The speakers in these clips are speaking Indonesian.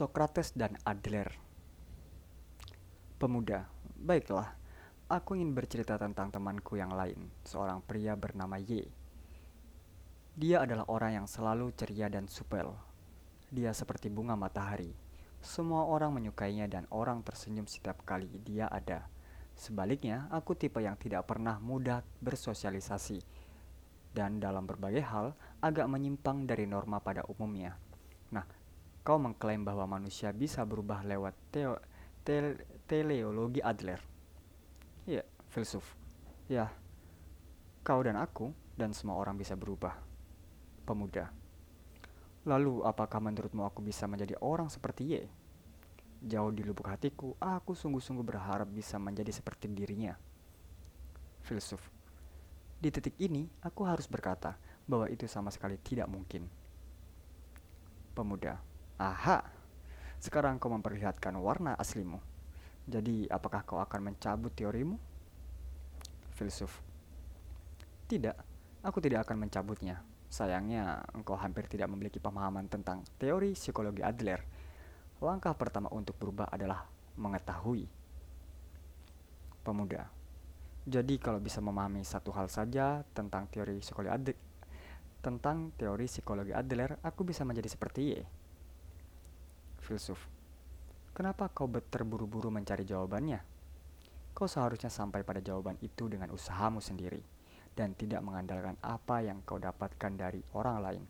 Sokrates dan Adler. Pemuda, baiklah, aku ingin bercerita tentang temanku yang lain, seorang pria bernama Y. Dia adalah orang yang selalu ceria dan supel. Dia seperti bunga matahari. Semua orang menyukainya dan orang tersenyum setiap kali dia ada. Sebaliknya, aku tipe yang tidak pernah mudah bersosialisasi dan dalam berbagai hal agak menyimpang dari norma pada umumnya. Nah, Kau mengklaim bahwa manusia bisa berubah lewat teo, te, teleologi Adler. Ya, filsuf. Ya, kau dan aku dan semua orang bisa berubah. Pemuda. Lalu, apakah menurutmu aku bisa menjadi orang seperti Y? Jauh di lubuk hatiku, aku sungguh-sungguh berharap bisa menjadi seperti dirinya. Filsuf. Di titik ini, aku harus berkata bahwa itu sama sekali tidak mungkin. Pemuda. Aha, sekarang kau memperlihatkan warna aslimu. Jadi, apakah kau akan mencabut teorimu? Filsuf. Tidak, aku tidak akan mencabutnya. Sayangnya, engkau hampir tidak memiliki pemahaman tentang teori psikologi Adler. Langkah pertama untuk berubah adalah mengetahui. Pemuda. Jadi kalau bisa memahami satu hal saja tentang teori psikologi Adler, tentang teori psikologi Adler, aku bisa menjadi seperti Y filsuf. Kenapa kau terburu-buru mencari jawabannya? Kau seharusnya sampai pada jawaban itu dengan usahamu sendiri dan tidak mengandalkan apa yang kau dapatkan dari orang lain.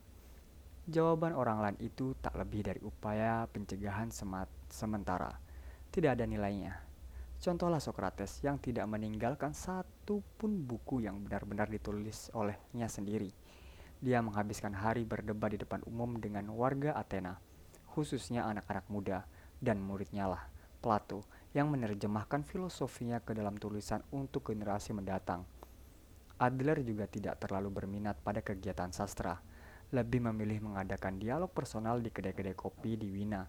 Jawaban orang lain itu tak lebih dari upaya pencegahan semat sementara. Tidak ada nilainya. Contohlah Socrates yang tidak meninggalkan satu pun buku yang benar-benar ditulis olehnya sendiri. Dia menghabiskan hari berdebat di depan umum dengan warga Athena khususnya anak-anak muda dan muridnya lah, Plato, yang menerjemahkan filosofinya ke dalam tulisan untuk generasi mendatang. Adler juga tidak terlalu berminat pada kegiatan sastra, lebih memilih mengadakan dialog personal di kedai-kedai kopi di Wina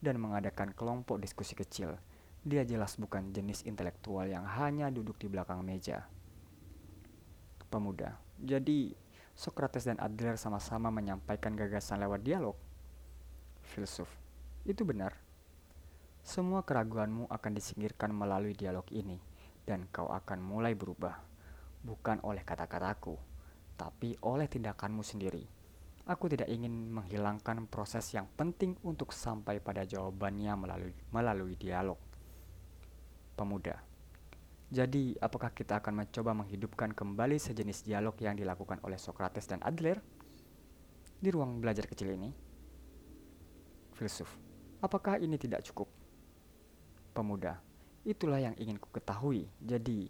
dan mengadakan kelompok diskusi kecil. Dia jelas bukan jenis intelektual yang hanya duduk di belakang meja. Pemuda. Jadi, Socrates dan Adler sama-sama menyampaikan gagasan lewat dialog filsuf. Itu benar. Semua keraguanmu akan disingkirkan melalui dialog ini, dan kau akan mulai berubah, bukan oleh kata-kataku, tapi oleh tindakanmu sendiri. Aku tidak ingin menghilangkan proses yang penting untuk sampai pada jawabannya melalui, melalui dialog. Pemuda. Jadi, apakah kita akan mencoba menghidupkan kembali sejenis dialog yang dilakukan oleh Socrates dan Adler di ruang belajar kecil ini? Filsuf. Apakah ini tidak cukup? Pemuda, itulah yang ingin ku ketahui. Jadi,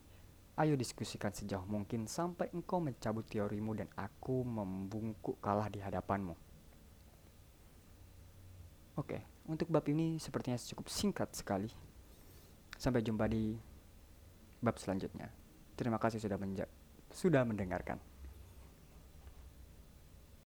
ayo diskusikan sejauh mungkin sampai engkau mencabut teorimu dan aku membungkuk kalah di hadapanmu. Oke, untuk bab ini sepertinya cukup singkat sekali. Sampai jumpa di bab selanjutnya. Terima kasih sudah sudah mendengarkan.